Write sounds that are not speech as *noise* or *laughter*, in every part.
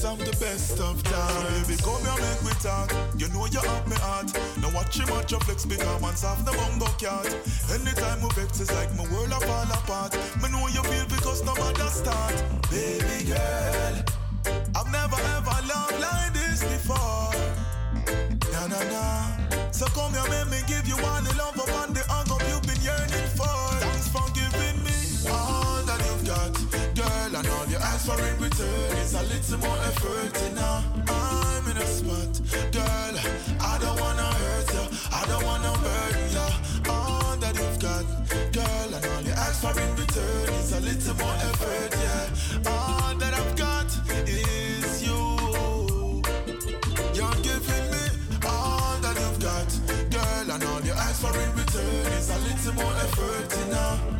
best of the best of times. Baby, come here, make me talk. You know you have me heart. Now watch him at your flex because once off the bongo cat. Anytime we vex, it's like my world I fall apart. Me know you feel because no matter start. Baby girl, I've never ever loved like this before. Na na na. So come here, make me give you all the love upon the hug up you've been yearning for. ask for in return is a little more effort. And now I'm in a spot, girl. I don't wanna hurt you, I don't wanna burden you. Oh, all that you've got, girl, and all you ask for in return is a little more effort, yeah. All that I've got is you. You're giving me all that you've got, girl, and all you ask for in return is a little more effort, now.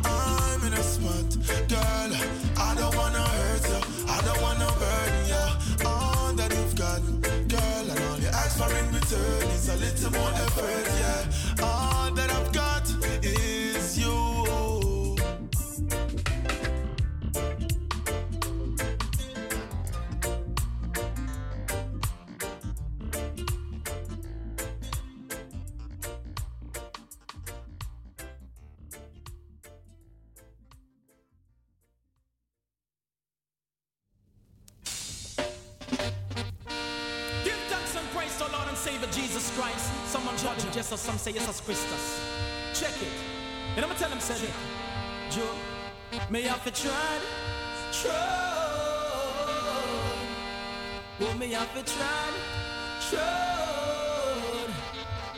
Have to try, try.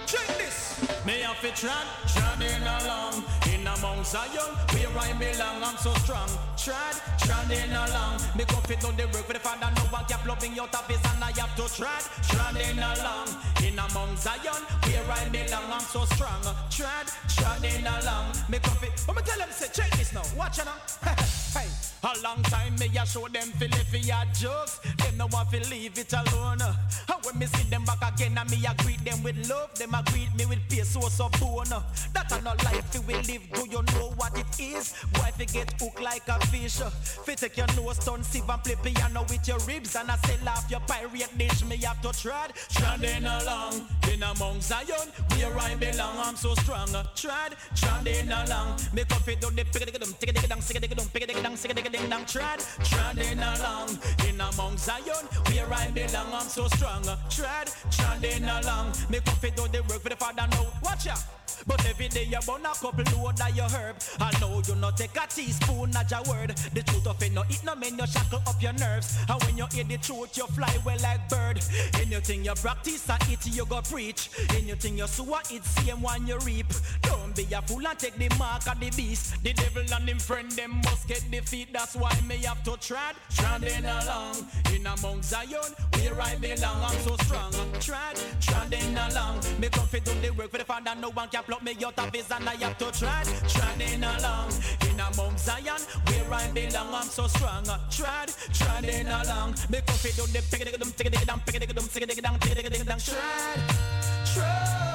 Check this. I have to try, try along in among Zion, where I belong. I'm so strong. Trad, treading along. Me go fit on the work for the father. No one me out of his and I have to trad, treading along. In among Zion, where I belong. I'm so strong. Trad, treading along. Me go fit. But me tell them say check this now. Watch it now. *laughs* hey. A long time me a show them if ya jokes Them no want to leave it alone. And when me see them back again and me a greet them with love Them a greet me with peace so so bone. That a no life we live do you know what it is? Why fi get hooked like a fish? Fi take your nose turn sieve and play piano with your ribs And I sell off your pirate dish. Me have to tread, treading along. In among Zion, where I belong. I'm so strong. Tread, treading along. Me come fi do the pick-a-dick-a-dum Tick-a-dick-a-dum, sick-a-dick-a-dum Pick-a-dick-a-dum, sick-a-dick-a-ding-dong Tread, treading along. In among Zion, where I belong I'm so strong. Tread, treading along. Come fi do the work for the father. Now Watch out but every day you burn a couple load of your herb. I know you not take a teaspoon of your word. The truth of it no eat no man you shackle up your nerves. And when you hear the truth you fly well like bird. Anything you practice and it you go preach. Anything you sow uh, it same one you reap. Don't be a fool and take the mark of the beast. The devil and him friend them must get defeat. That's why me have to tread, treading along in among Zion where I belong. I'm so strong. Tread, treading along. Me come fi do the work for the father. No one can pluck me out of his and I have to tread, treading along in a Mount Zion where I belong. I'm so strong. Uh, tread, treading along. Me fi do the pick it dum, tick it dum, pick it dum, tick it dum, tick it dum, tread. Put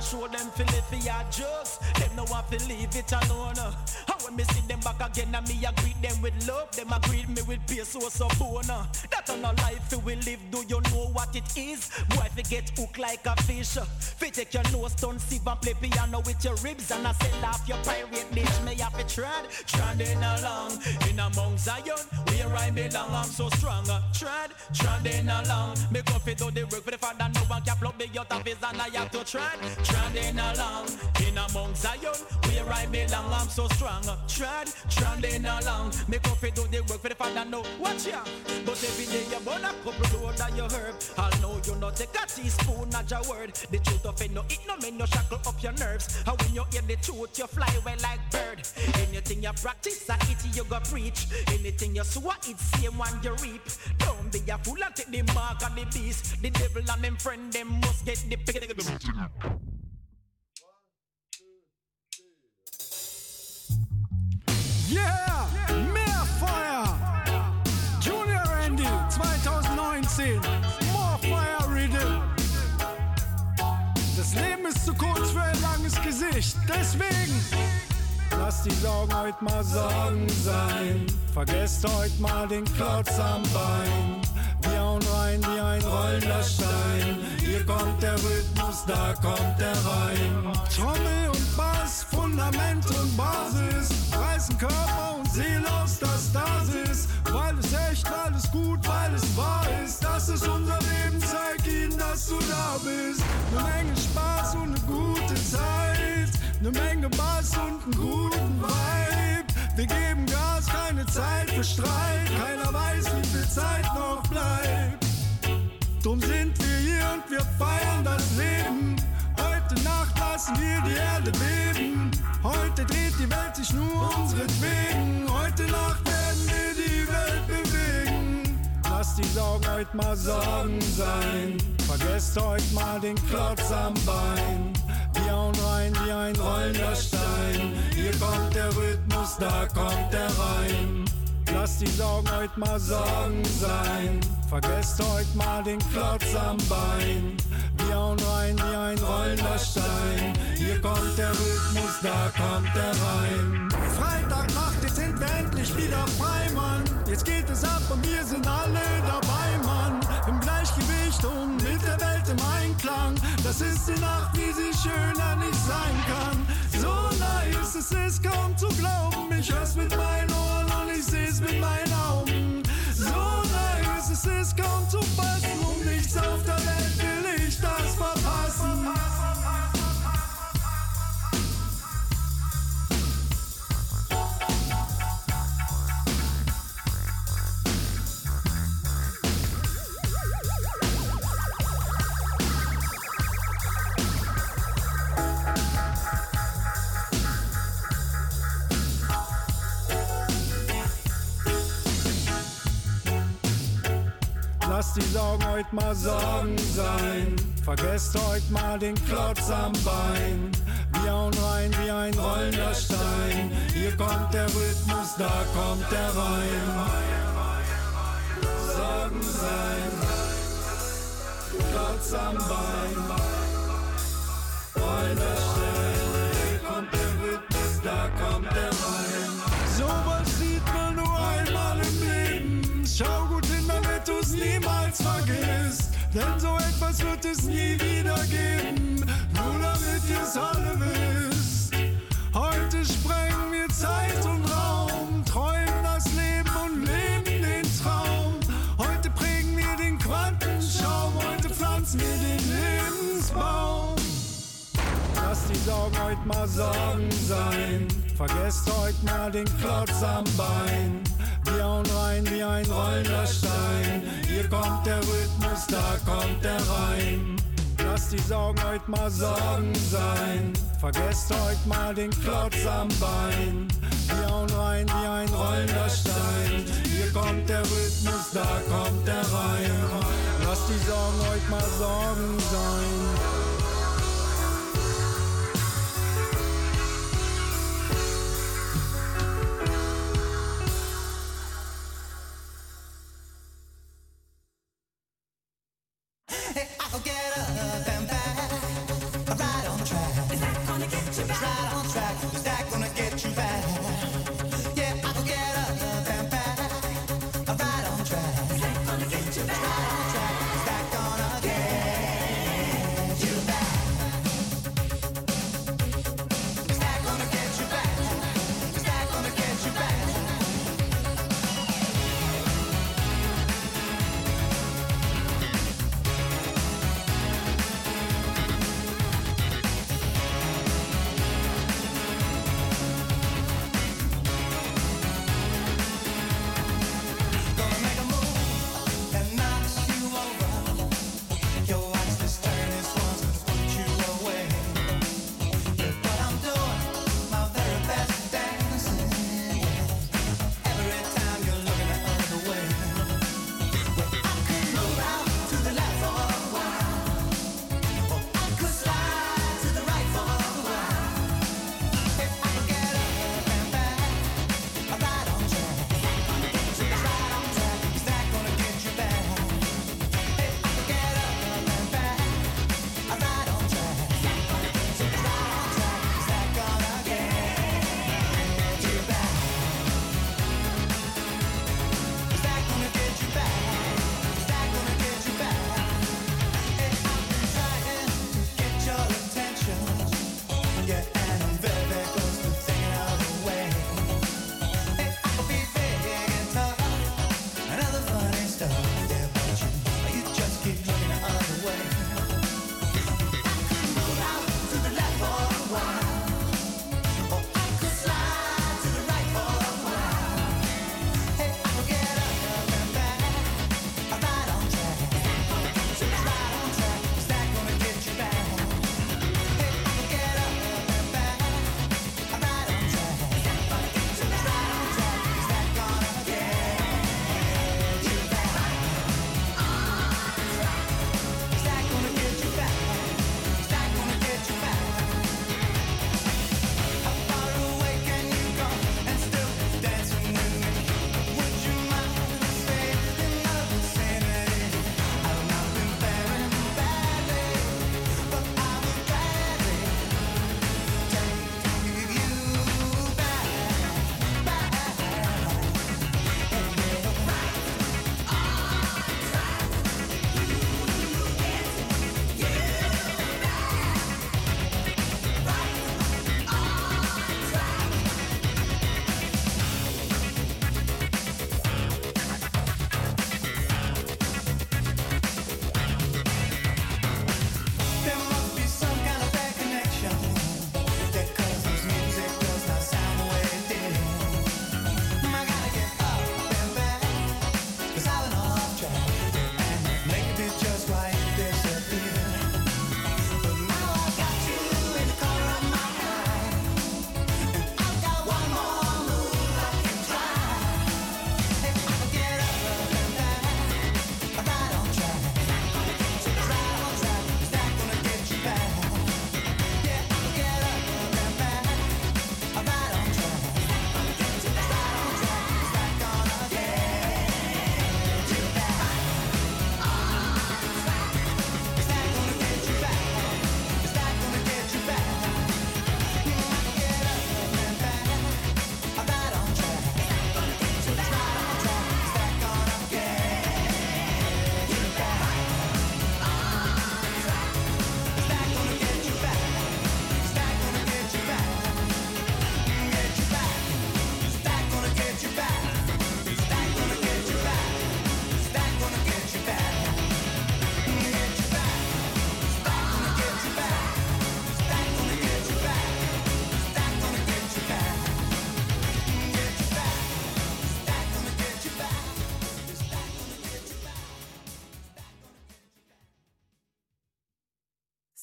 a show them feel it your jokes. Them no want to leave it alone. Uh. And when me see them back again, and me a greet them with love. Them a greet me with peace, so so bone. Uh. That on a life we live. Do you know what it is? Boy, if you get hooked like a fish, uh. fi take your nose, turn sieve and play piano with your ribs, and I sell off your pirate dish. Me have to tread, treading along in among Zion, where I belong. I'm so strong. Tread, treading along. Me go fi do the work for the father. No one can pluck me out of his, and I have to tread, treading along in among Zion, where I belong. I'm so strong. Tread, treading along. Me go fi do the work for the father. No, watch ya. But every day you burn a couple load of your herb. I know you not take a teaspoon of your word. The truth of it no it no mean no shackle up your nerves. And when you hear the truth, you fly away like bird. Anything you practice, I it you go preach. Anything you sow, it same one you reap. Don't be a fool and take the mark of the beast. The devil and them friend them must get the pick. Zu kurz für ein langes Gesicht. Deswegen lasst die Sorgen heute mal Sorgen sein. Vergesst heute mal den Klotz am Bein. Wir hauen rein wie ein rollender Stein. Hier kommt der Rhythmus, da kommt der Reim. Trommel und Bass, Fundament und Basis. Reißen Körper und Seele aus der Stasis. Weil es echt, weil es gut, weil es wahr ist. Das ist unser dass du da bist. Eine Menge Spaß und eine gute Zeit. Eine Menge Bass und einen guten Vibe. Wir geben Gas, keine Zeit für Streit. Keiner weiß, wie viel Zeit noch bleibt. Drum sind wir hier und wir feiern das Leben. Heute Nacht lassen wir die Erde beben. Heute dreht die Welt sich nur unseretwegen. Heute Nacht werden wir die Welt bewegen. Lass die Sorgen heute mal Sorgen sein. Vergesst heute mal den Klotz am Bein. Wir hauen rein wie ein rollender Stein. Hier kommt der Rhythmus, da kommt der Reim. Lass die Sorgen heute mal Sorgen sein. Vergesst heute mal den Klotz am Bein. Wir hauen rein wie ein rollender Stein. Hier kommt der Rhythmus, da kommt der Reim. Freitagnacht, jetzt sind wir endlich wieder frei, Mann. Jetzt geht es ab und wir sind alle dabei, Mann. Im Gleichgewicht und mit der Welt im Einklang. Das ist die Nacht, wie sie schöner nicht sein kann. So nice, es ist kaum zu glauben. ich hör's mit meinen Ohren und ich seh's mit meinen Augen. So nah ist es, ist kaum zu fassen. Um nichts auf der Welt Lasst die Sorgen heute mal Sorgen sein. Vergesst heute mal den Klotz am Bein. Wir hauen rein wie ein rollender Stein. Hier kommt der Rhythmus, da kommt der Reim. Sorgen sein. Klotz am Bein. Rollender Stein. Hier kommt der Rhythmus, da kommt der Reim. Sowas sieht man nur einmal im Leben. Schau vergisst. Denn so etwas wird es nie wieder geben. Nur damit ihr's alle wisst. Heute sprengen wir Zeit und Raum. Träumen das Leben und leben den Traum. Heute prägen wir den Quantenschaum. Heute pflanzen wir den Lebensbaum. Lasst die Sorgen heute mal Sorgen sein. Vergesst heute mal den Klotz am Bein. Wir hauen rein wie ein rollender Stein. Hier kommt der Rhythmus, da kommt der Reim. Lasst die Sorgen heute mal Sorgen sein. Vergesst heute mal den Klotz am Bein. Wir hauen rein wie ein rollender Stein. Hier kommt der Rhythmus, da kommt der Reim. Lasst die Sorgen heute mal Sorgen sein.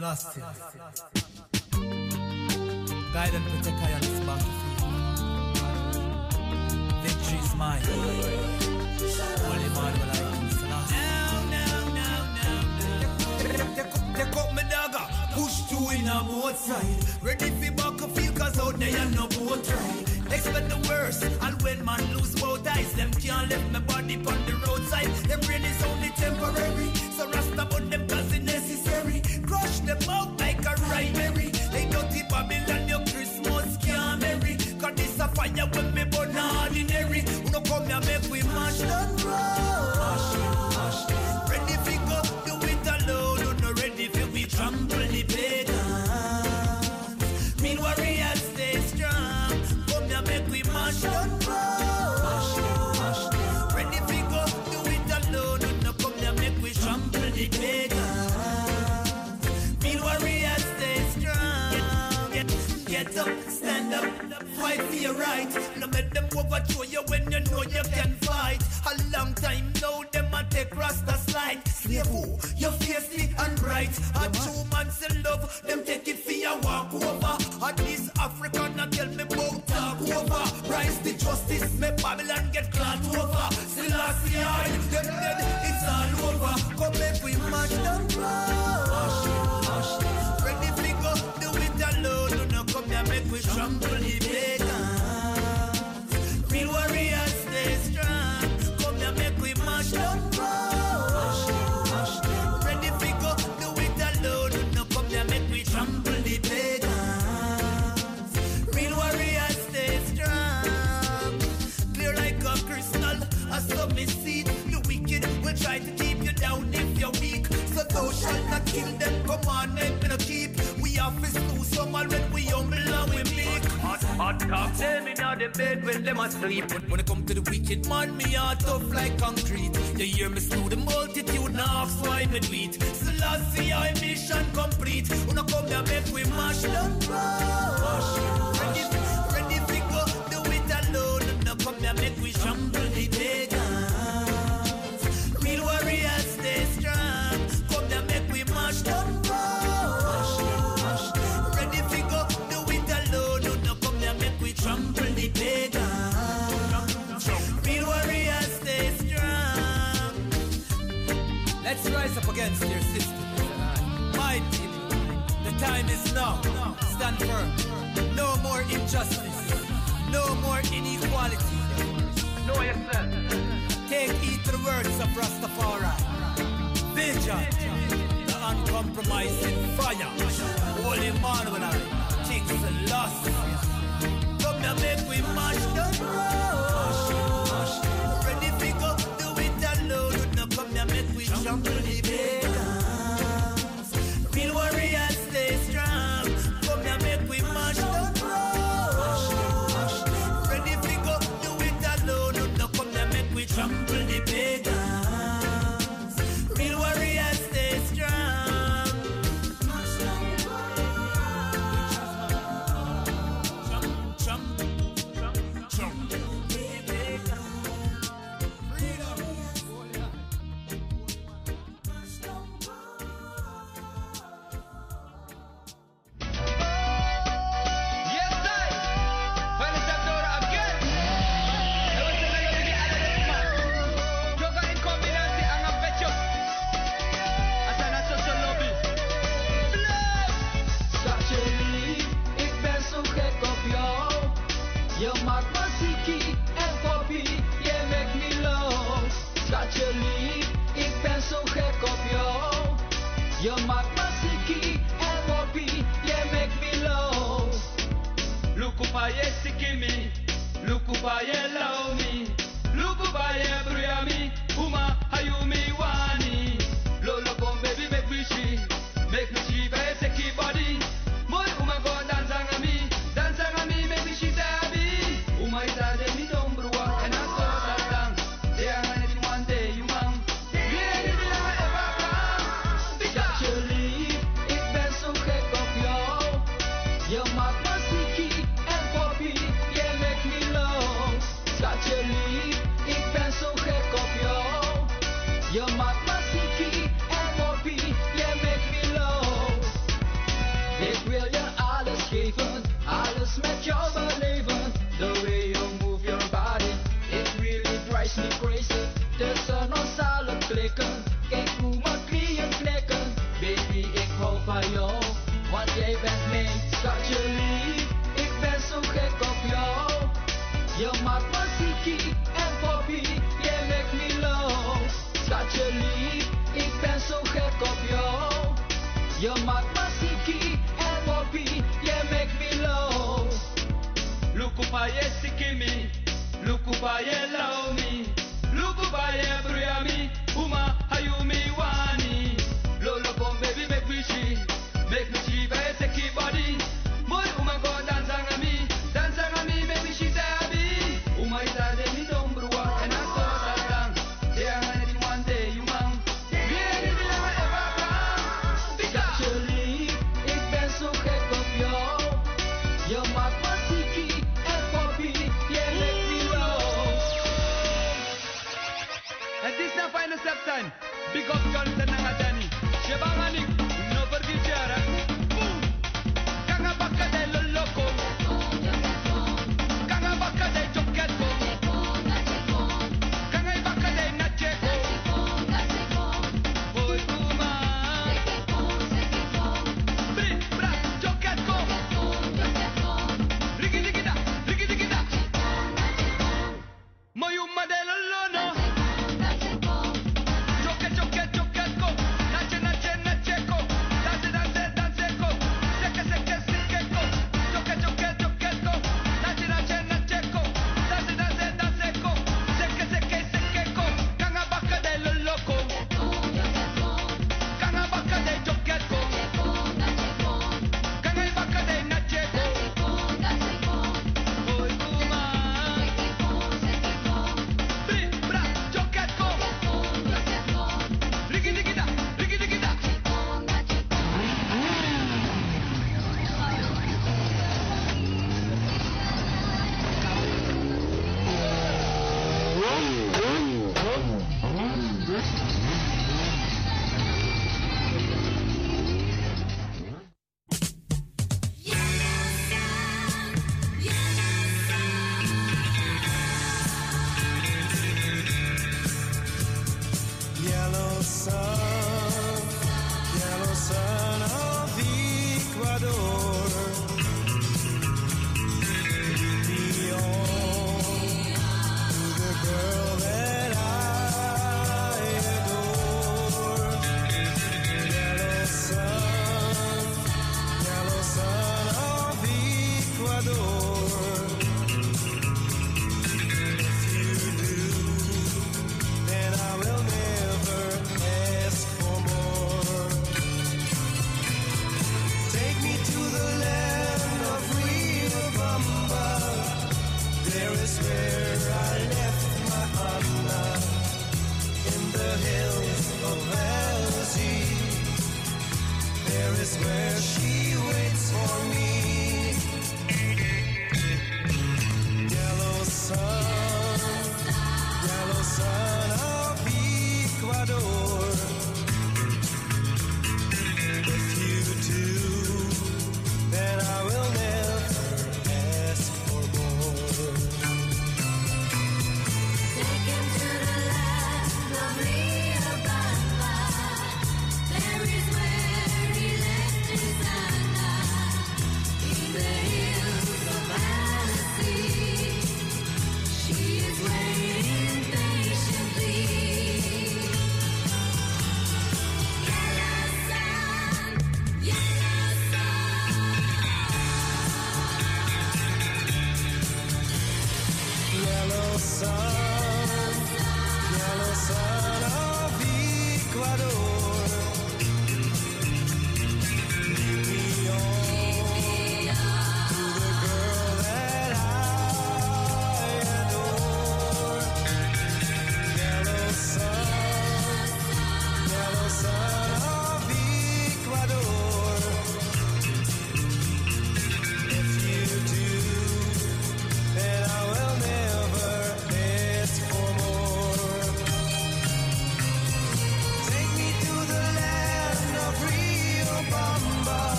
Celestia. Guide and protect I battlefield. Victory is mine. Holy Emmanuel, I am Celestia. Take up, take up dagger, push two in a both side. Ready for feel cause out there no boat ride. Expect the worst, and when man lose both eyes, them can't left my body on the roadside. Them brain is only temporary, so rasta your right. No make them overthrow you when you know you can fight. A long time now, them a take rasta slide. Slave who? You fiercely and bright. A true man say love, them take it for your walk over. At least Africa not tell me about talk over. Rise the justice, make Babylon get caught over. Still I see hide, them dead, it's all over. Come make we mash them them. Ready fi go, do it alone. No, come here, make we trample kill them. Come on, make me no keep. You down if you weak so should the children come on let me keep we office do some all Hot, talk, tell me now the bed when them asleep. When, when it come to the wicked man, me heart tough like concrete. You hear me slew the multitude, now ask why me do it. Selassie, I mission complete. When I come here, make we mash them. Mash ready, ready fi go, do it alone. Now come here, make we trample now. Stand firm. No more injustice. No more inequality. Know yourself. Take heed to the words of Rastafari. Vision. The uncompromising fire. Holy Emmanuel. King Selassie. Come now make we mash them. Ready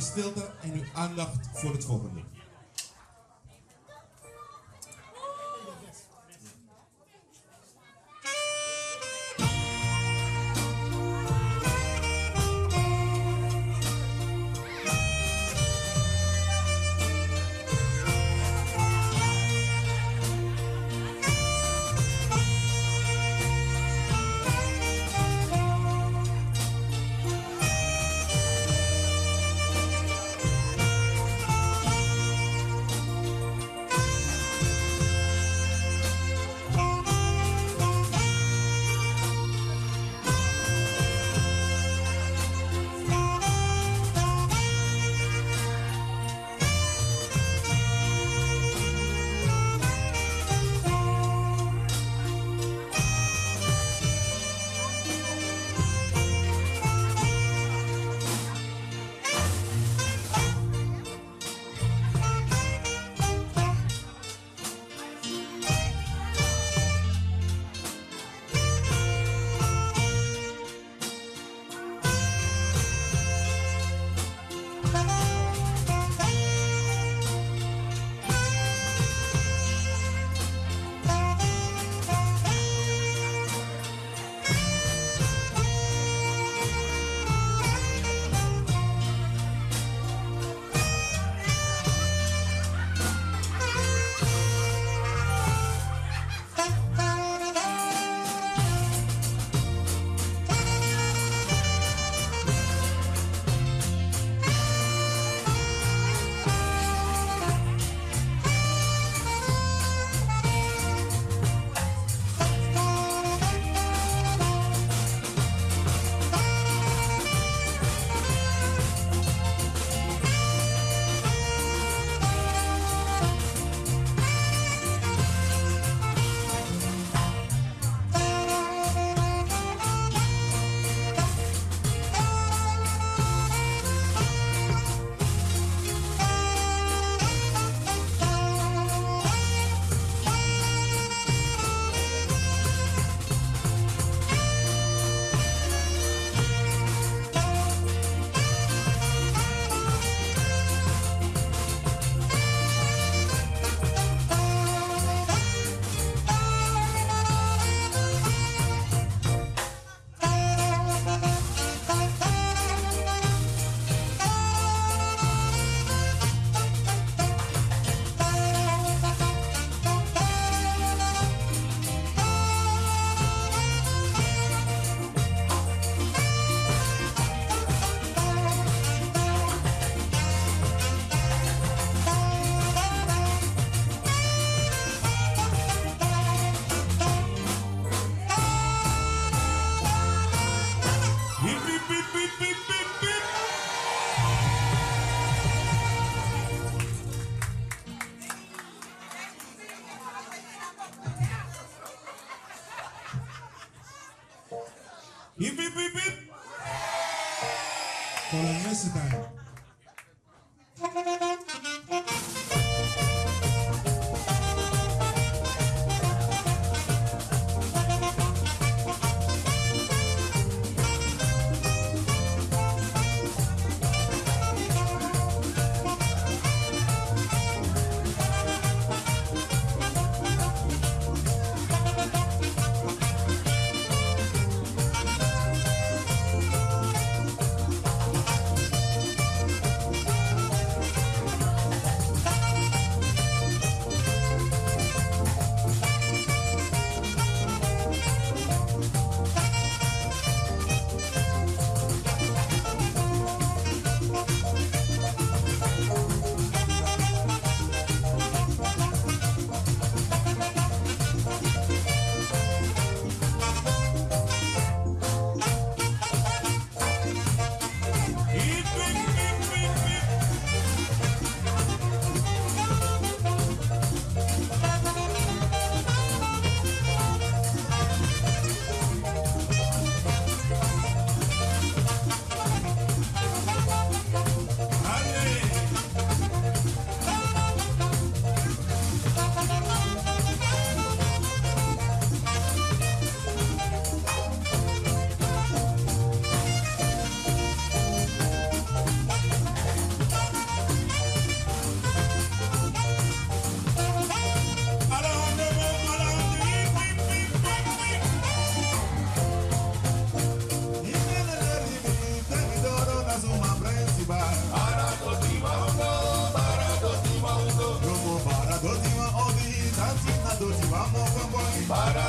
stilte en uw aandacht voor het volgende. para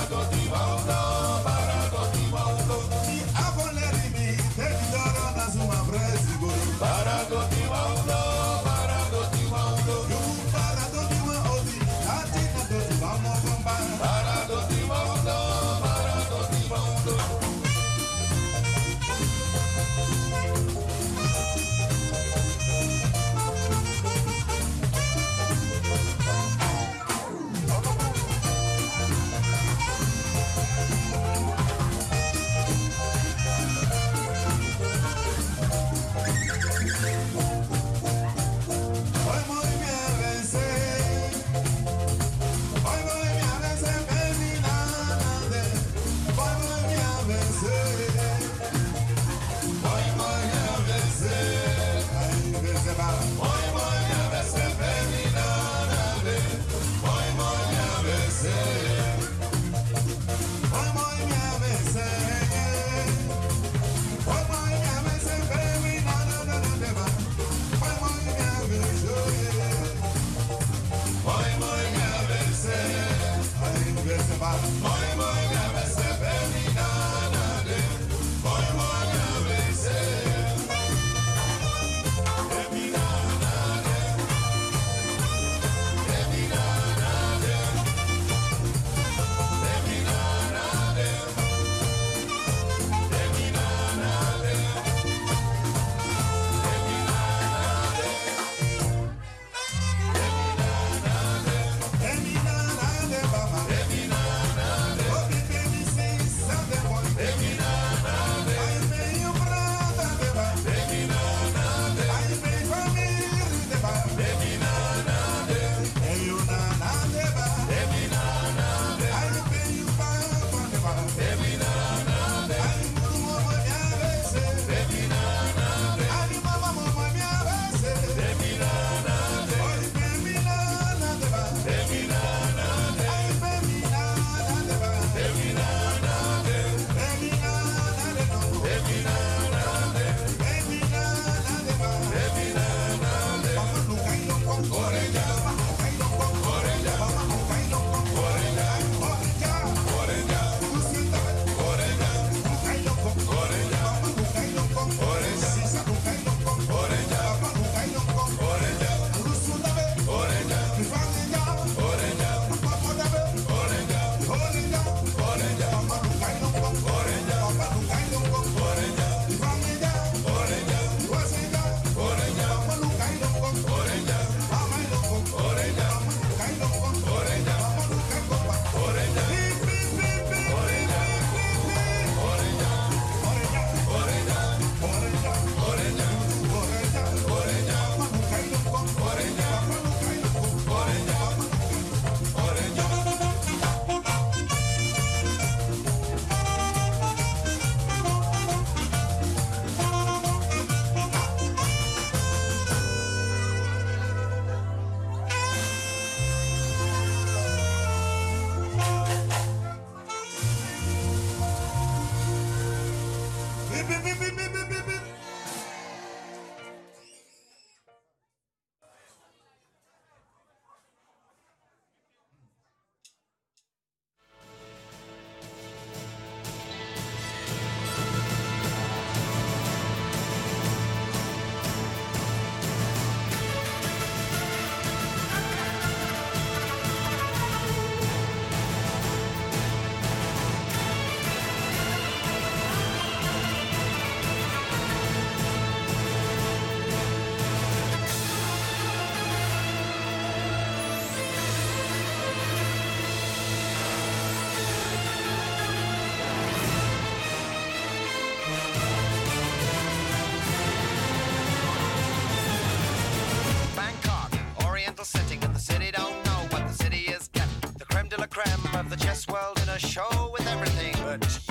a show with everything but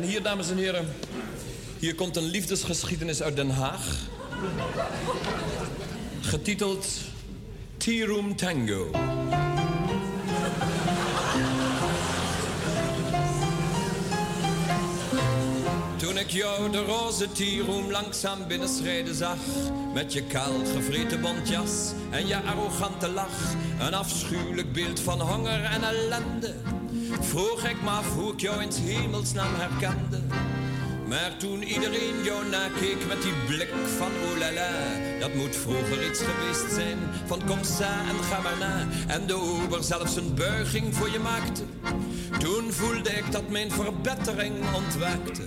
En hier, dames en heren, hier komt een liefdesgeschiedenis uit Den Haag. Getiteld Tea Room Tango. Toen ik jou de roze tieroom langzaam binnenschreden zag Met je kaal gevreten bontjas en je arrogante lach Een afschuwelijk beeld van honger en ellende Vroeg ik me af hoe ik jou in hemelsnaam herkende maar toen iedereen jou nakeek met die blik van oh la la, dat moet vroeger iets geweest zijn van kom sa en ga maar na. En de ober zelfs een buiging voor je maakte. Toen voelde ik dat mijn verbetering ontwaakte.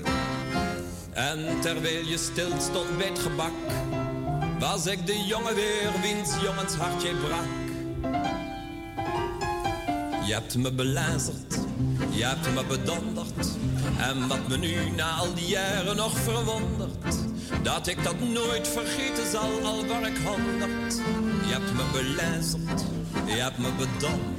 En terwijl je stil stond bij het gebak, was ik de jongen weer wiens jongens hartje brak. Je hebt me belazerd, je hebt me bedonderd. En wat me nu na al die jaren nog verwondert, dat ik dat nooit vergeten zal, al waar ik honderd. Je hebt me belazerd, je hebt me bedonderd.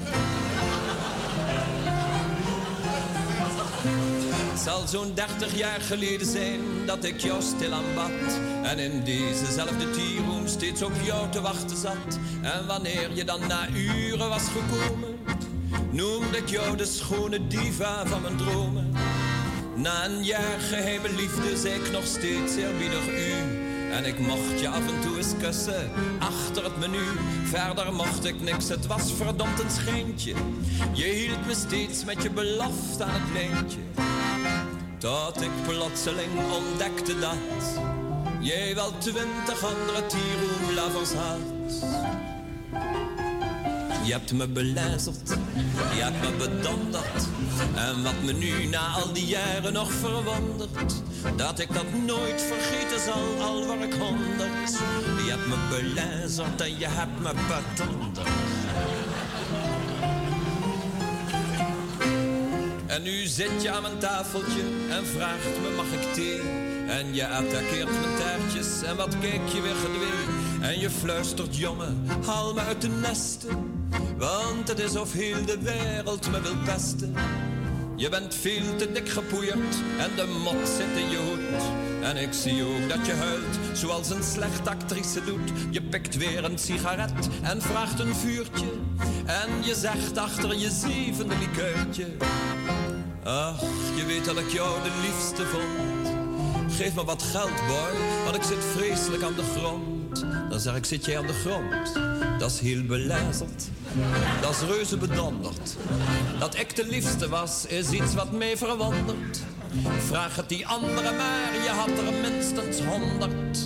Het zal zo'n dertig jaar geleden zijn dat ik jou stil aanbad. En in dezezelfde tierroom steeds op jou te wachten zat. En wanneer je dan na uren was gekomen, noemde ik jou de schone diva van mijn dromen. Na een jaar geheime liefde zei ik nog steeds eerbiedig u. En ik mocht je af en toe eens kussen, achter het menu. Verder mocht ik niks, het was verdomd een schijntje. Je hield me steeds met je belofte aan het lijntje. Tot ik plotseling ontdekte dat jij wel twintig andere tieroemlovers had. Je hebt me belazerd, je hebt me bedonderd. En wat me nu na al die jaren nog verwondert, dat ik dat nooit vergeten zal, al waar ik honderd. Je hebt me belazerd en je hebt me bedonderd. En nu zit je aan mijn tafeltje en vraagt me mag ik thee? En je attaqueert mijn taartjes en wat kijk je weer gedwee? En je fluistert jongen, haal me uit de nesten. Want het is of heel de wereld me wil pesten. Je bent veel te dik gepoeierd en de mot zit in je hoed. En ik zie ook dat je huilt, zoals een slechte actrice doet. Je pikt weer een sigaret en vraagt een vuurtje. En je zegt achter je zevende likeurtje. Ach, je weet dat ik jou de liefste vond. Geef me wat geld, boy, want ik zit vreselijk aan de grond. Dan zeg ik, zit jij aan de grond? Dat is heel belazerd. Dat is reuze bedonderd. Dat ik de liefste was, is iets wat mij verwondert. Vraag het die andere maar, je had er minstens honderd.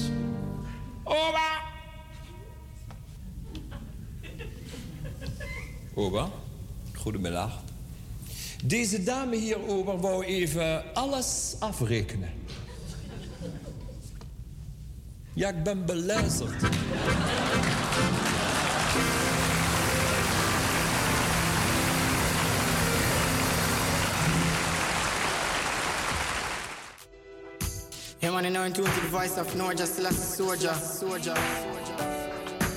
Oba! Oba, goedemiddag. Deze dame hierover wou even alles afrekenen. Ja, ik ben belazerd. Yeah, man, you know, in tune to the voice of Norja Selassie Soldier. Soldier.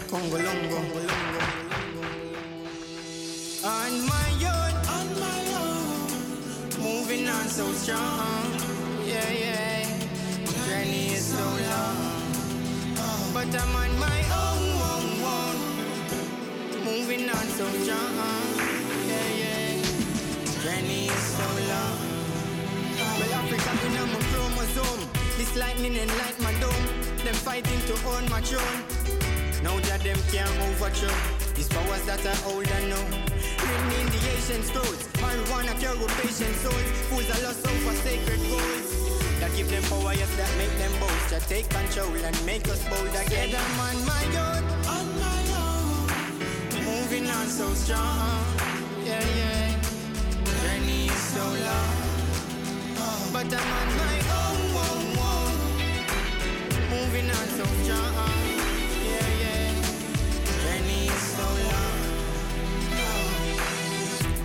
Congo Longo. On my own, on my own. Moving on so strong. Yeah, yeah. Journey is so long. But I'm on my own, own, own. Moving on so strong. Yeah, yeah. Journey is so long. Well, Africa, in a chromosome. This lightning and light my dome. Them fighting to own my throne. Now that them can't overthrow. These powers that I hold and know. In the ancient scrolls. Marijuana cure patient souls. Fools are lost over sacred goals. Give them power, yes, that make them boast. That take control and make us bold again. I'm on my own, on my own. Moving on so strong. Yeah, yeah. Journey is so long. But I'm on my own, own, own. Moving on so strong. Yeah, yeah. Journey is so long.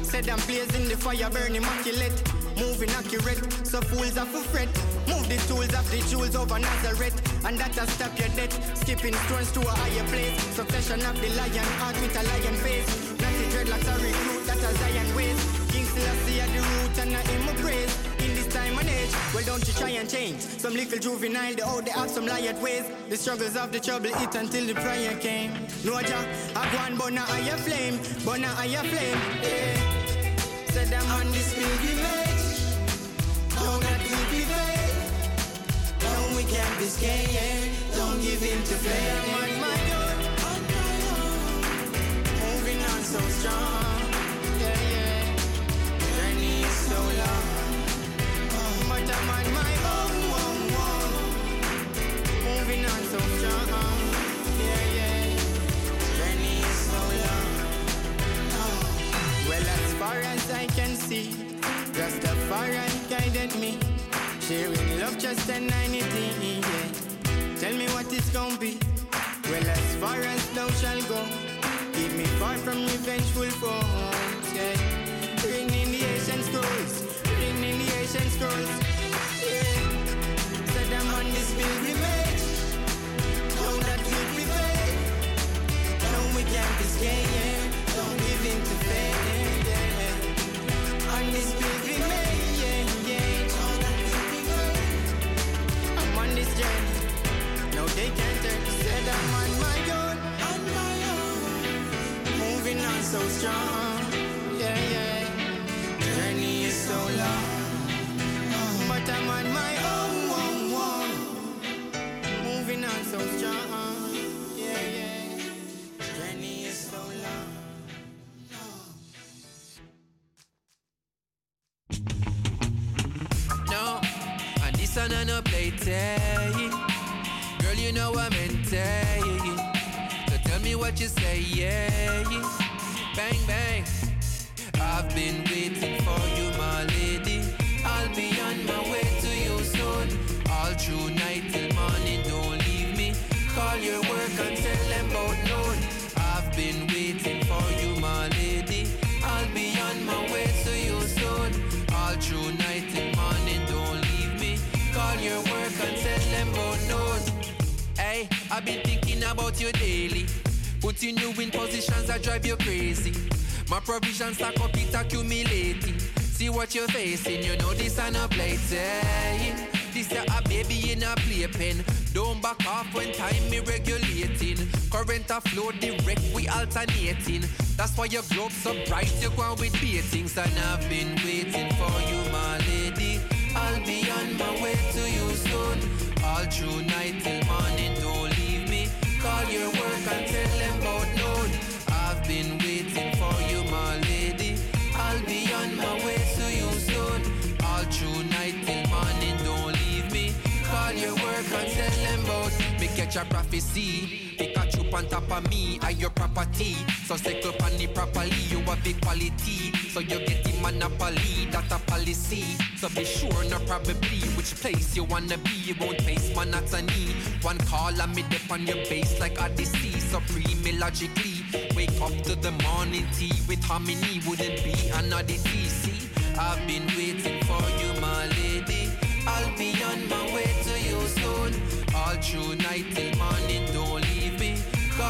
Said I'm blazing the fire, burning immaculate. Moving accurate, so fools are for fret. Move the tools of the jewels over Nazareth, and that'll stop your death. Skipping stones to a higher place. Succession of the lion heart with a lion face. Not the dreadlocks are recruit, that a Zion ways. King Selassie the root and I him a praise. In this time and age, Well, don't you try and change. Some little juvenile, they out they have some liar ways. The struggles of the trouble eat until the prayer came. No job, I go on higher flame, a higher flame. Yeah. Said I'm on this. Know we can't be scared. Don't give in to fear. I'm on my own. on my own. Moving on so strong. Yeah, yeah. Journey is so long. But I'm on my own, own, own. Moving on so strong. Yeah, yeah. Journey so long. Oh. Well, as far as I can see, Rastafari guided me. Sharing love just a 90 yeah. Tell me what it's gonna be. Well, as far as thou shall go, keep me far from revengeful foes. Yeah. Ring in the ancient scrolls, ring in the ancient scrolls. Yeah. Said I'm on this pilgrimage. Know that be faith. No, we can't be scared. Don't give in to fate. Yeah. On this pilgrimage, Journey. No, they can't turn. Said I'm on my own. On my own. Moving on so strong. Yeah, yeah. Journey is so long. But I'm on my own. Moving on so strong. One I no play tell eh? Girl, you know I'm into eh? So tell me what you say, yeah. Bang, bang. I've been waiting for you, my lady. I'll be on my way about you daily. Putting you in positions that drive you crazy. My provisions stack up, it accumulating. See what you're facing, you know this ain't a playtime. This a a baby in a playpen. Don't back off when time me regulating. Current a flow direct, we alternating. That's why your globe so bright, you go on with beatings. And I've been waiting for you, my lady. I'll be on my way to you soon. All through night till morning, me. Call your work and tell them about noon. I've been waiting for you, my lady. I'll be on my way to you soon. All through night till morning, don't leave me. Call your work and tell them about me. Catch a prophecy. Pikachu on top of me, I your property. So settle on the properly, you have equality. So you get the monopoly, that a policy. So be sure, no probably, which place you wanna be. You won't face monotony. One call and me dip on your base like Odyssey. Supreme logically. Wake up to the morning tea with harmony. Wouldn't be an oddity. See, I've been waiting for you, my lady. I'll be on my way to you soon. All through night till morning, me.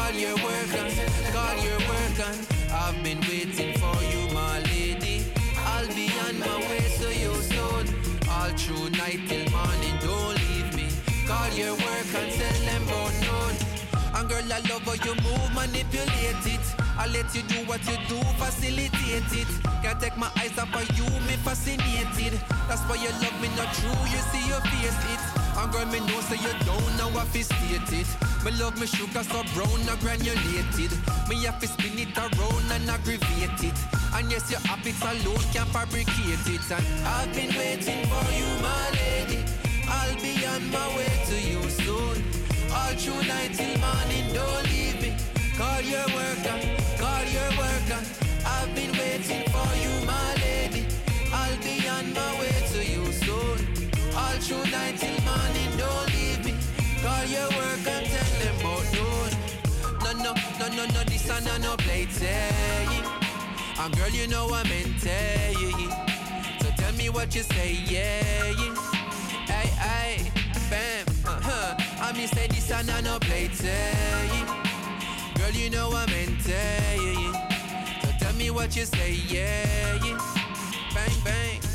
Call your work on, call your work on. I've been waiting for you, my lady. I'll be on my way to you soon. All through night till morning, don't leave me. Call your work and tell them about noon. And girl, I love how you move, manipulate it. I let you do what you do, facilitate it. Can't take my eyes off of you, me fascinated. That's why you love me not true, you see you face it. And girl, me know say you don't know what to state it. Me love me sugar so brown, not granulated. Me have to spin it around and aggravate it. And yes, your habits alone can fabricate it. And I've been waiting for you, my lady. I'll be on my way to you soon. All through night till morning, don't leave me. Call your worker, call your worker. I've been waiting for you, my lady. Through night till morning, don't leave me. Call your worker and tell them about noon. No, no, no, no, no, this and no, no play say. And girl, you know I'm into So tell me what you say, yeah. Hey, hey, bam, uh-huh. I mean say this and no, no play say. Girl, you know I'm into So tell me what you say, yeah. Bang, bang.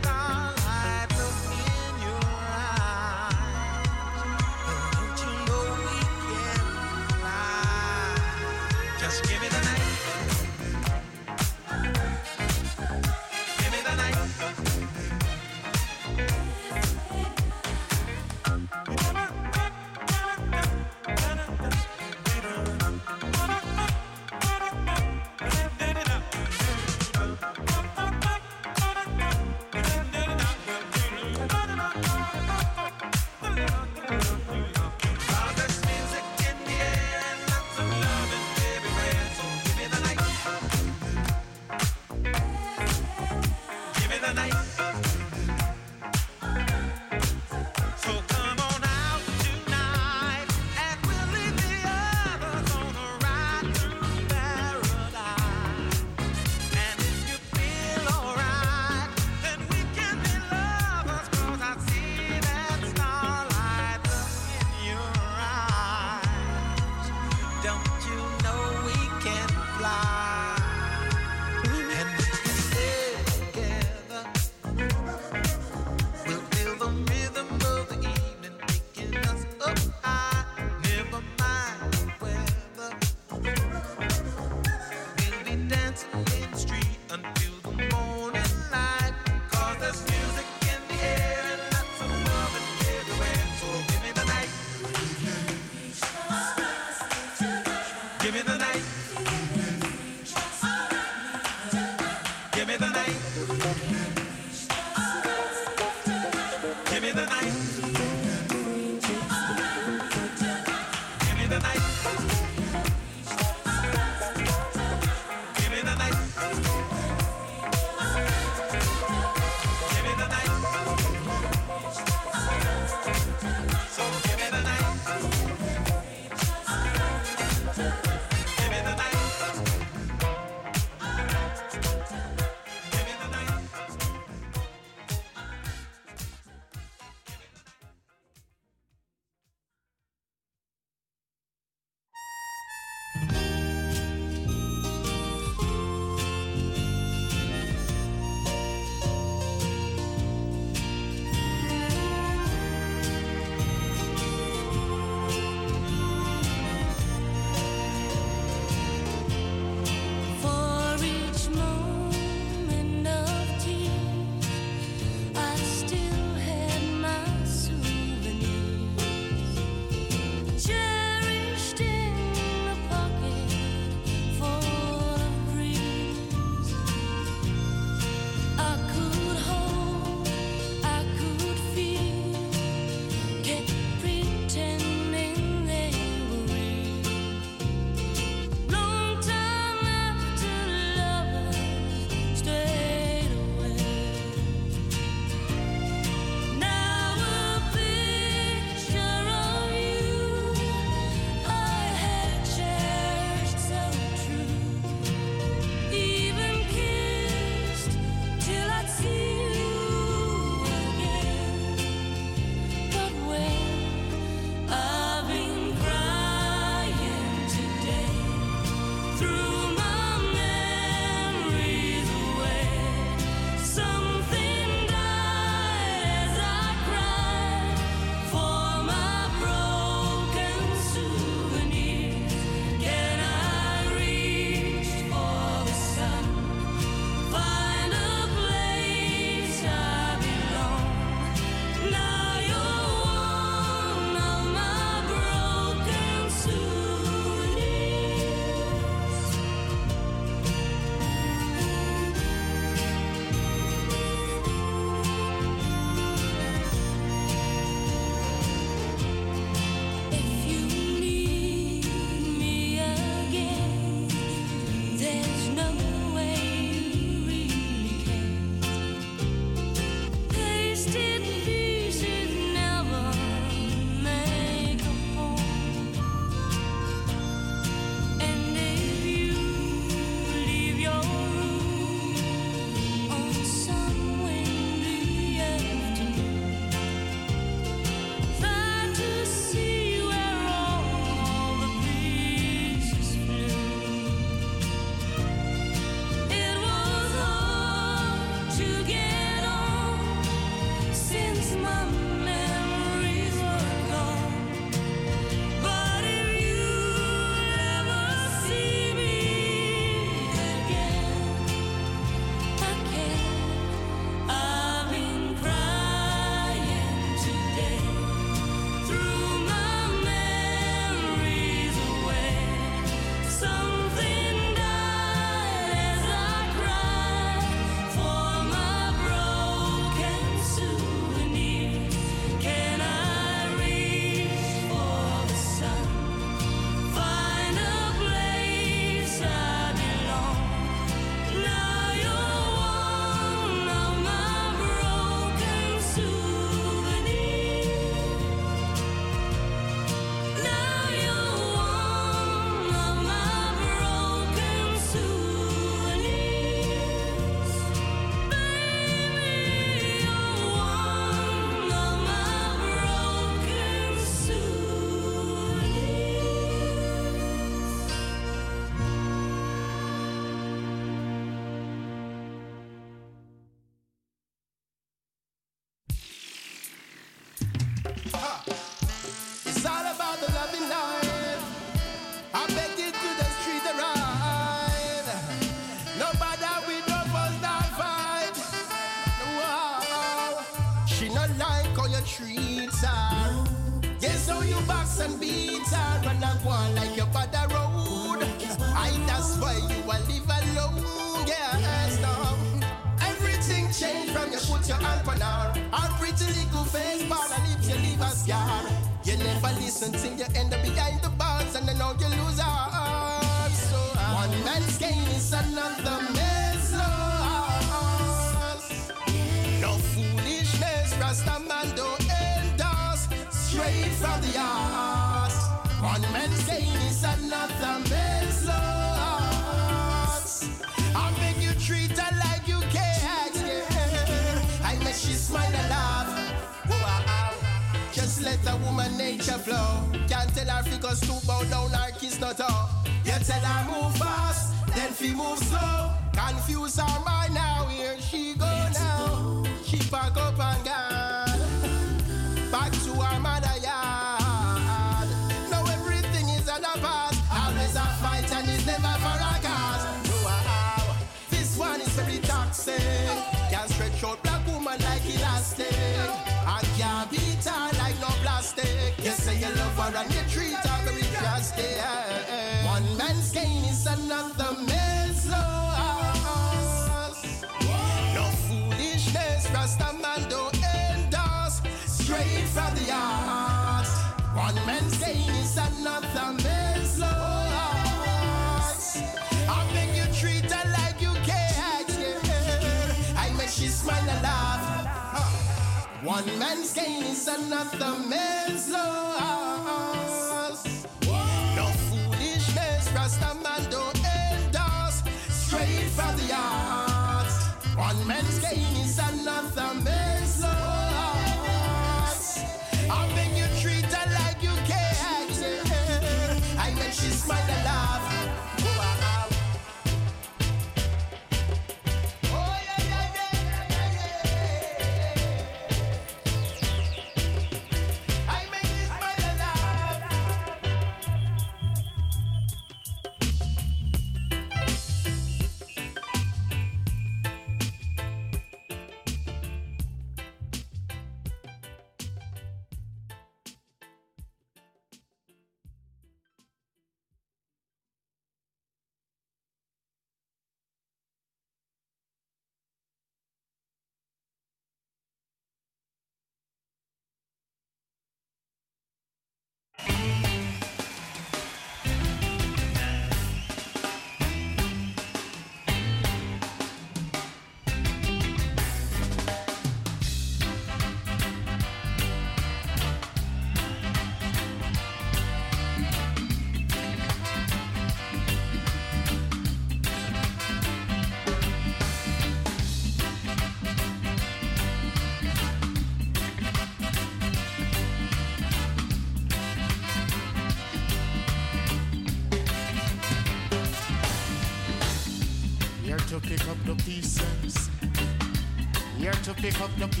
up, no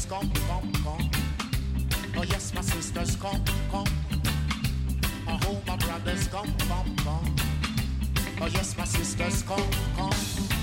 sisters, come, come, come. Oh yes, my sisters, come, come. Oh my brothers, come, come, come. Oh yes, my sisters, come, come.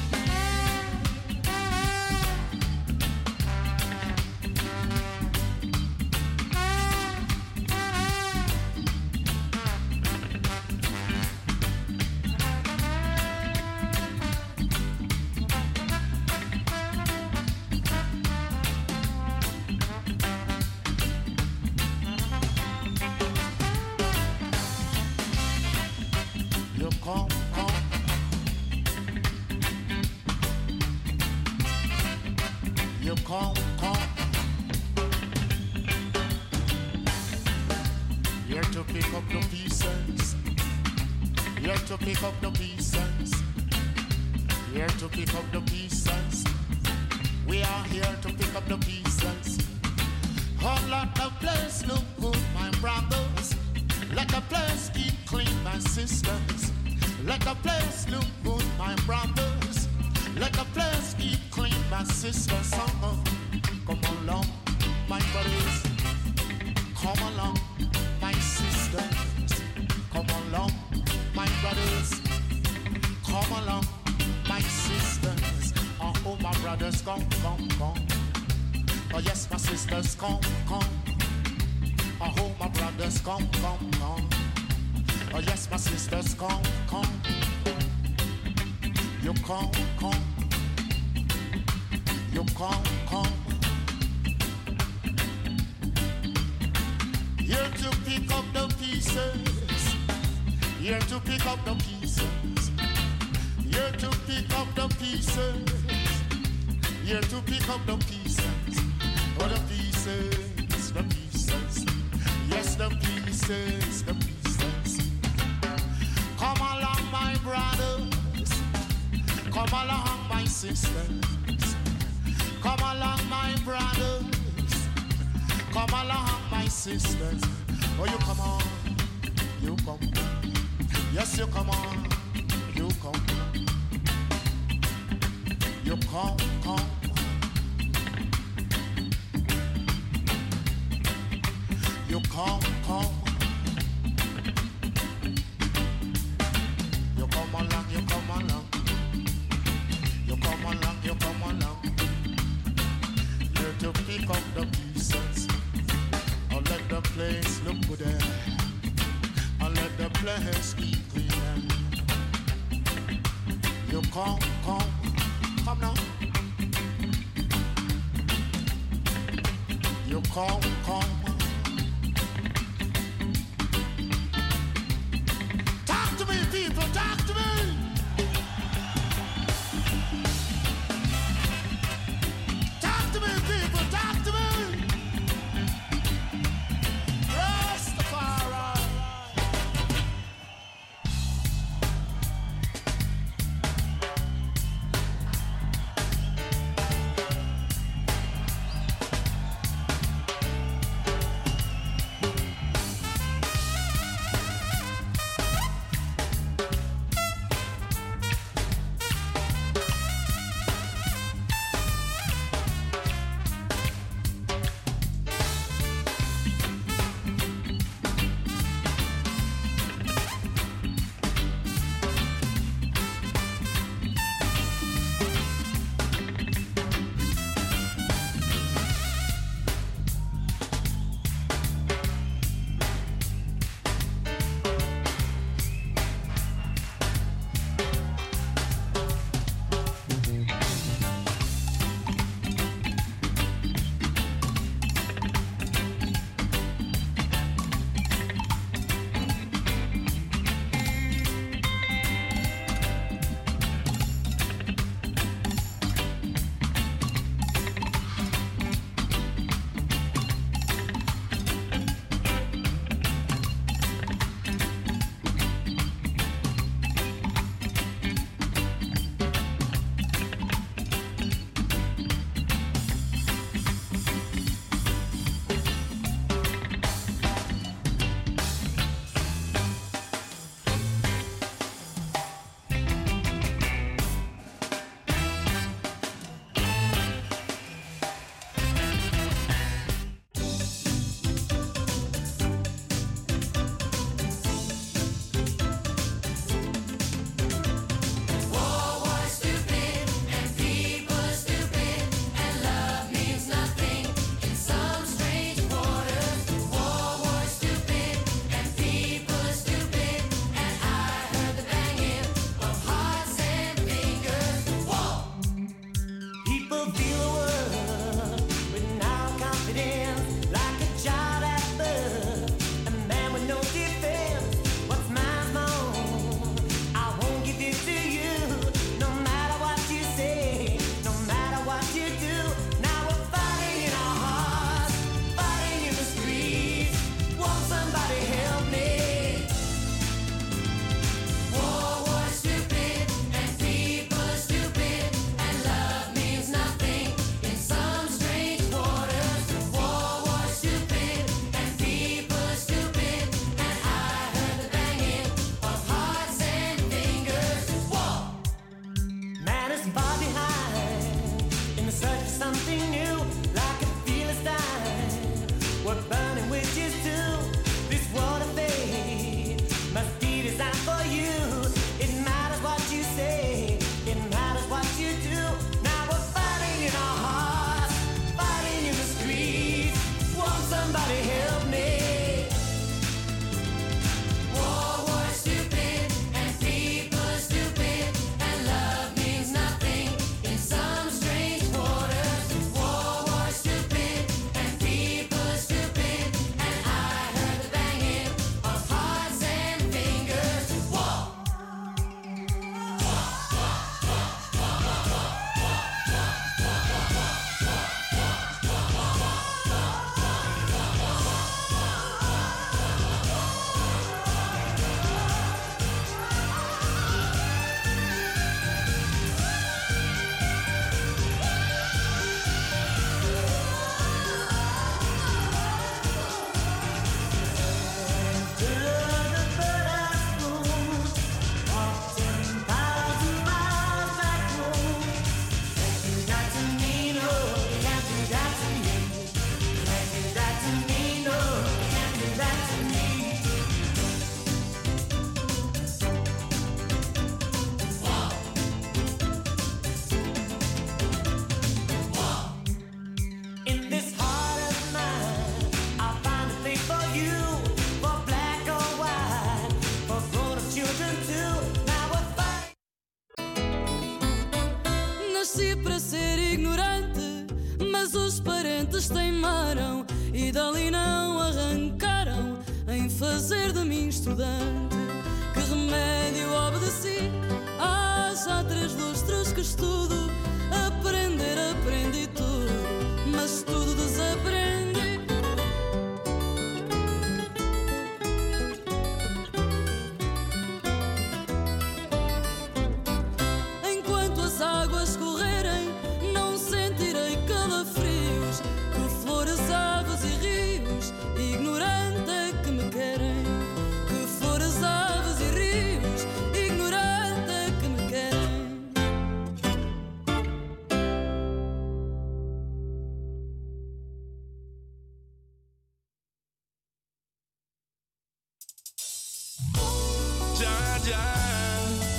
Georgia,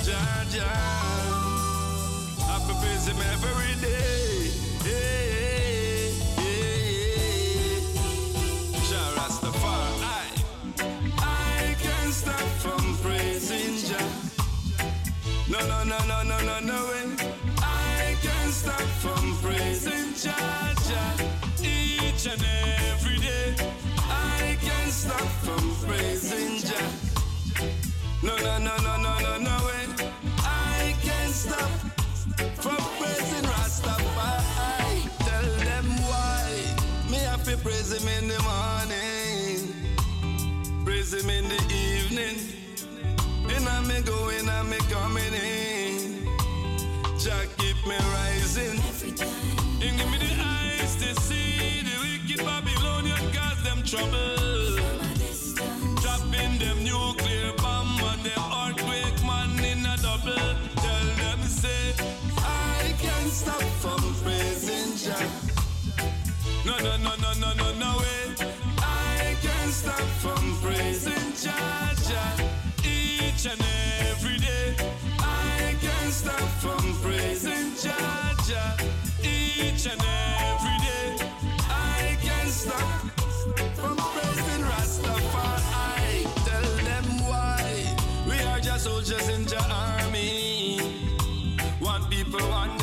Georgia. I Jah Rastafari. I can't stop from praising Jah. No, no, no, no, no, no, no way. I can't stop from praising Jah. No, no, no, no, no, no, no way. I can't stop from praising Rastafari. Tell them why. Me have to praise him in the morning, praise him in the evening. In a me go, in a me No, no, no, no, no, no, no way. I can't stop from praising Jah Jah each and every day. I can't stop from praising Jah Jah each and every day. I can't stop from praising Rastafari. Tell them why we are just soldiers in the army. One people, one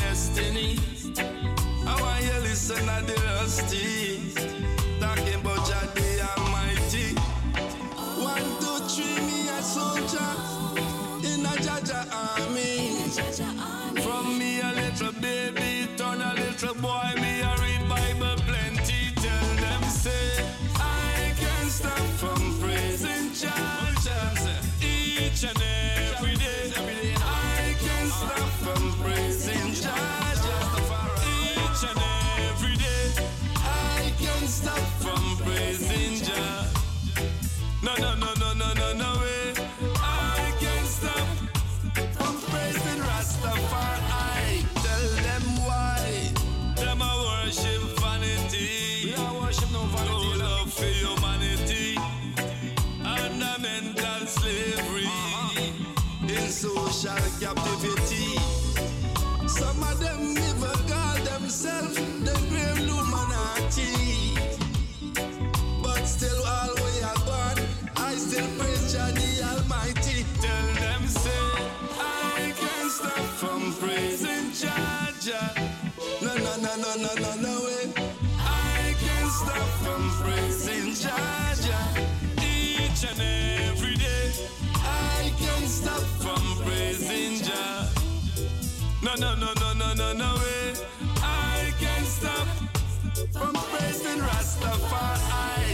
from praising Rastafari.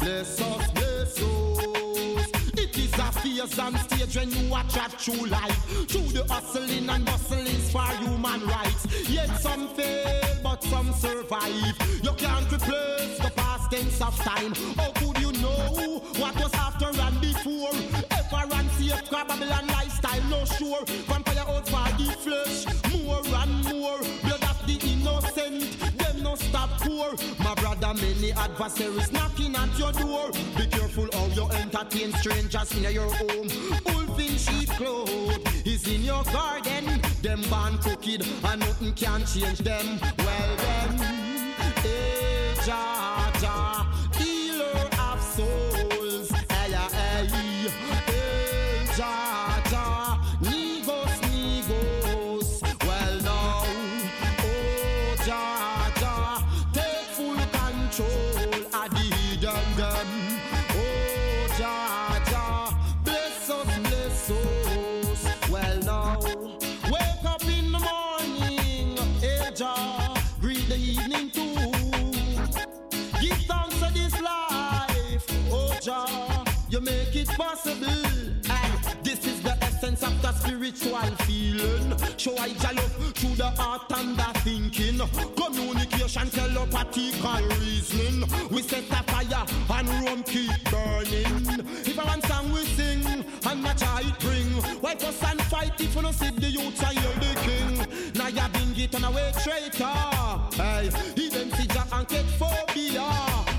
Bless us, bless us. It is a phase and stage when you watch a true life. Through the hustling and bustlings for human rights. Yet some fail, but some survive. You can't replace the past tense of time. How could you know what was after and before? Ever run safe, Babylon lifestyle, no sure. Vampire out for the flesh, many adversaries knocking at your door. Be careful how you entertain strangers in your home. Wolf in sheep clothes is in your garden. Them born crooked and nothing can change them. Well then, hey, eh, Jah, Jah, spiritual feeling. Show I love through the heart and the thinking. Communication, telepathical reasoning. We set a fire and room keep burning. If I want song we sing and match how it bring. Why fuss and fight if you don't see the youth I hear the king. Now you bring it on a way traitor. Hey, even see Jack and get phobia.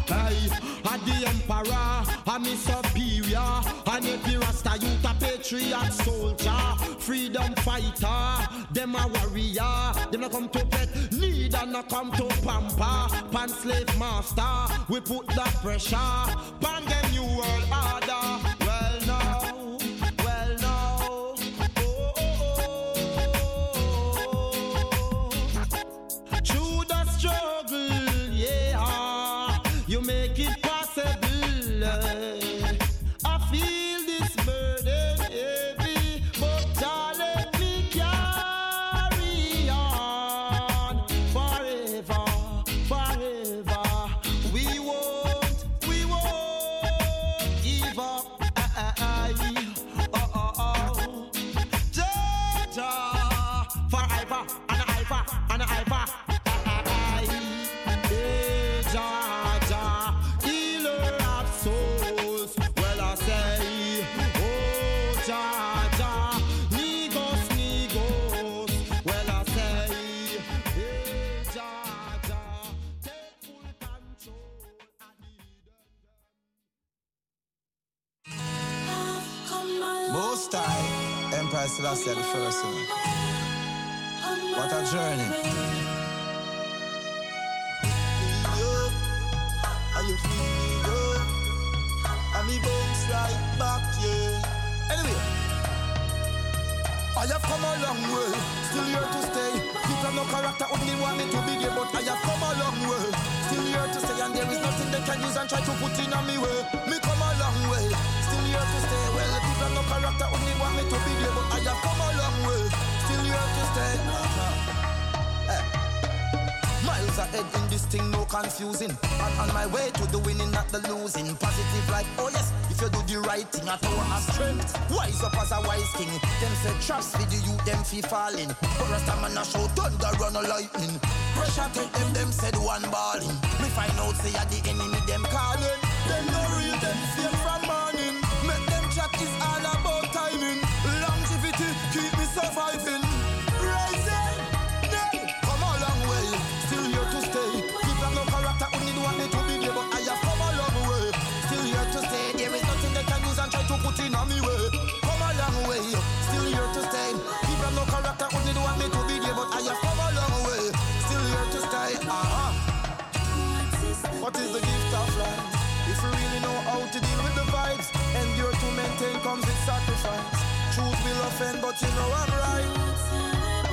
Hey, a the emperor, a me superior, and every rasta youth a patriot soldier, freedom fighter, them a warrior, them a come to pet, need and not come to pamper, pan slave master, we put the pressure, pan them new world order, Empire Selassie the first one. What a journey. Anyway, I have come a long way, still here to stay. People no character, only want me to be there, but I have come a long way, still here to stay. And there is nothing they can use and try to put in on me way. Me come a long way, still here to stay. Have only want me to be there, but I have come a long way, still here to stay. Eh. Miles ahead in this thing, no confusing. And on my way to the winning, not the losing. Positive like, oh yes, if you do the right thing, a power of strength. Wise up as a wise king. Them say traps for the youth, them fee falling. But rasta man a show thunder, run a lightning. Pressure take them, them said one balling. Me find out say at the enemy, them calling. Them no real, them fame from What is the gift of life? If you really know how to deal with the vibes, endure to maintain comes with sacrifice. Truth will offend, but you know I'm right.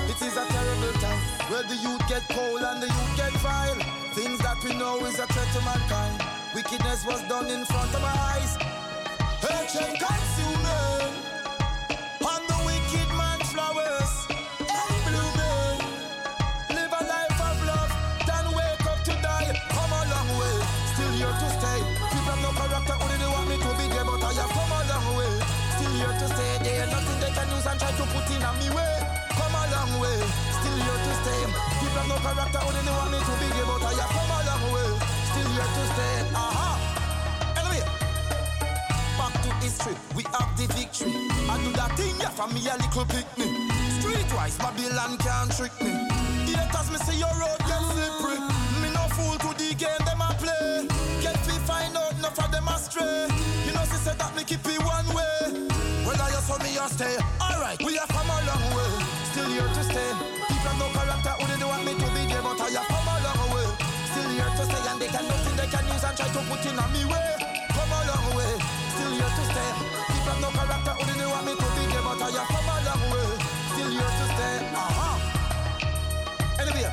It is a terrible time where the youth get cold and the youth get vile. Things that we know is a threat to mankind. Wickedness was done in front of our eyes. Hatred consuming, character, don't want me to be gay, but I have come a long way, still here to stay. Aha. Anyway, back to history, we have the victory. I do that thing, yeah, for me a little picnic. Streetwise, Babylon can't trick me. Haters, me see your road get slippery. Me no fool to the game them a play. Get fi find out enough of them astray. You know, she said that me keep it one way. Well, I just want me a stay. Alright, we have come a long way. Still here to stay. Put on me way. Come a long way. Still here to stay. People have no character, who they want me to be there, but I have come a long way. Still here to stay. Uh-huh. Anyway,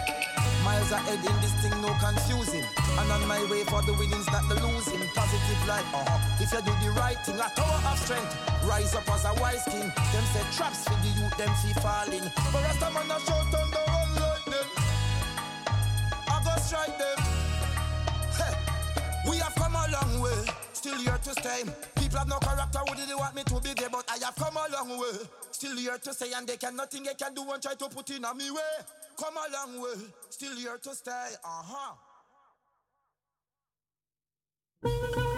miles ahead in this thing, no confusing. And on my way for the winnings, not the losing. Positive life, uh-huh. If you do the right thing, a tower of strength. Rise up as a wise king. Them say traps for the youth, them see falling. But Rasta man a shout thunder Still here to stay. People have no character, who did they want me to be there? But I have come a long way. Still here to stay, and they can nothing they can do and try to put in on me way. Come a long way. Still here to stay. Uh-huh. Lá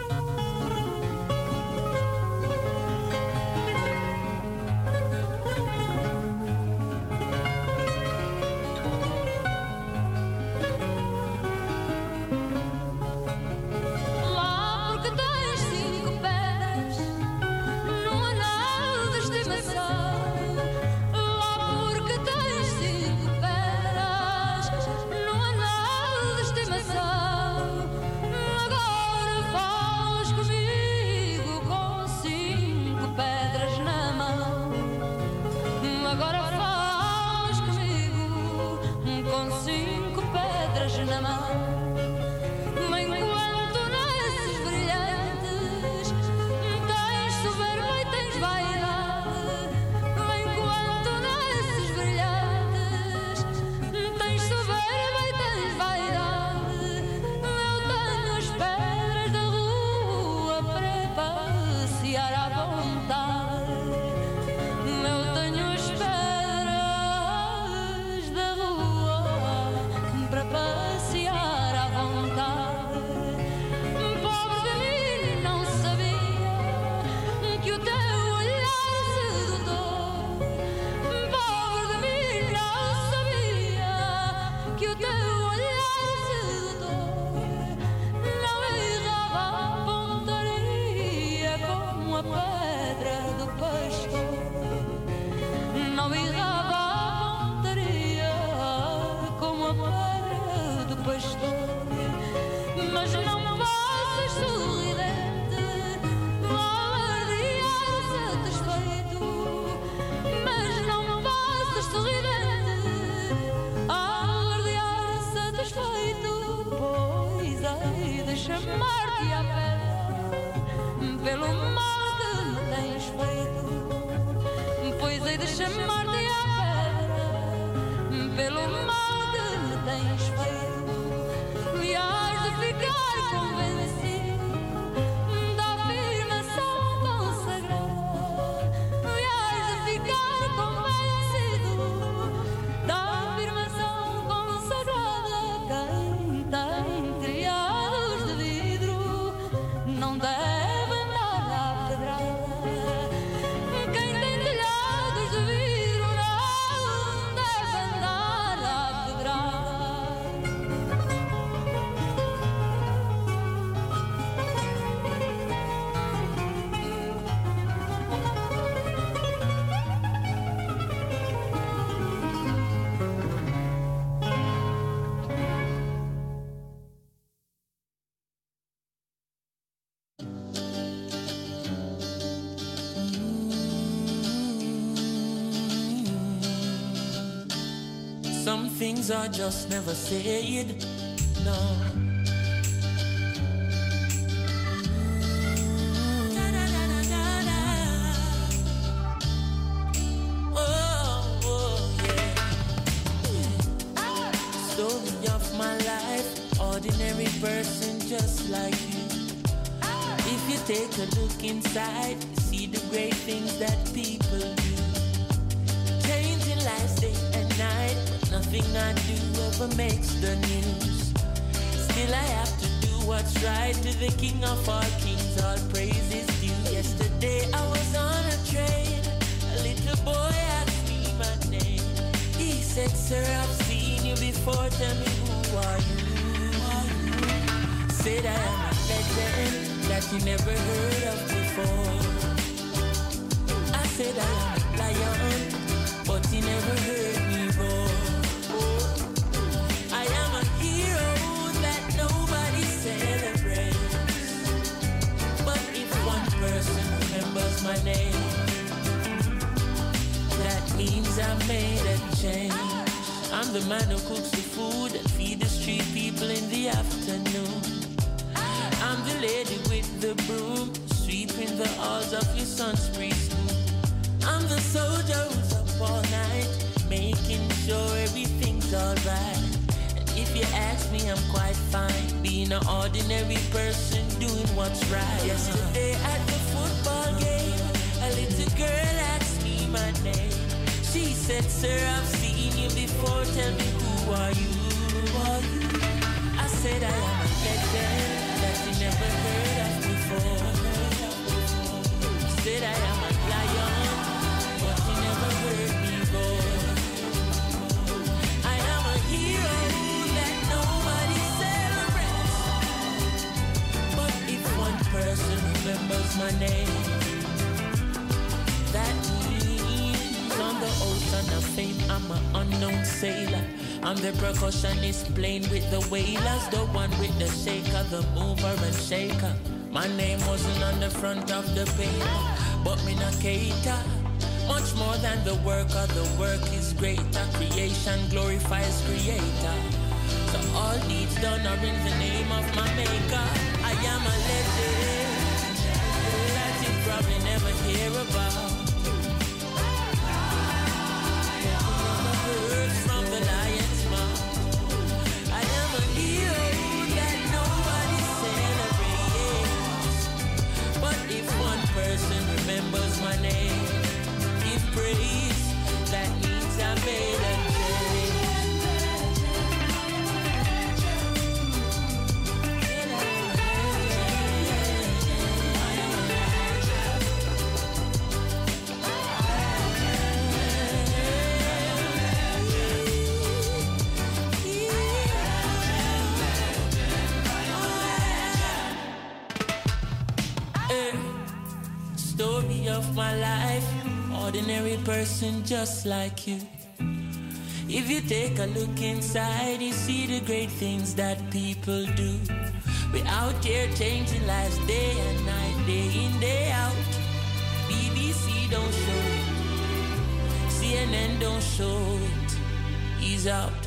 things are just never said. playing with the whalers, the one with the shaker, the mover and shaker. My name wasn't on the front of the paper, but me not cater. Much more than the work of the work is greater. Creation glorifies creator. So all deeds done are in the name of my maker. I am a legend. person just like you. If you take a look inside, you see the great things that people do. We're out here changing lives day and night, day in, day out. BBC don't show it, CNN don't show it. He's out.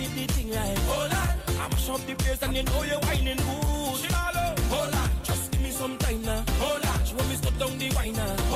keep the thing right. Hold on, I mash up the place and you know you're whining good. Hold on, just give me some time now. Hold on, she want me stop down the whiner?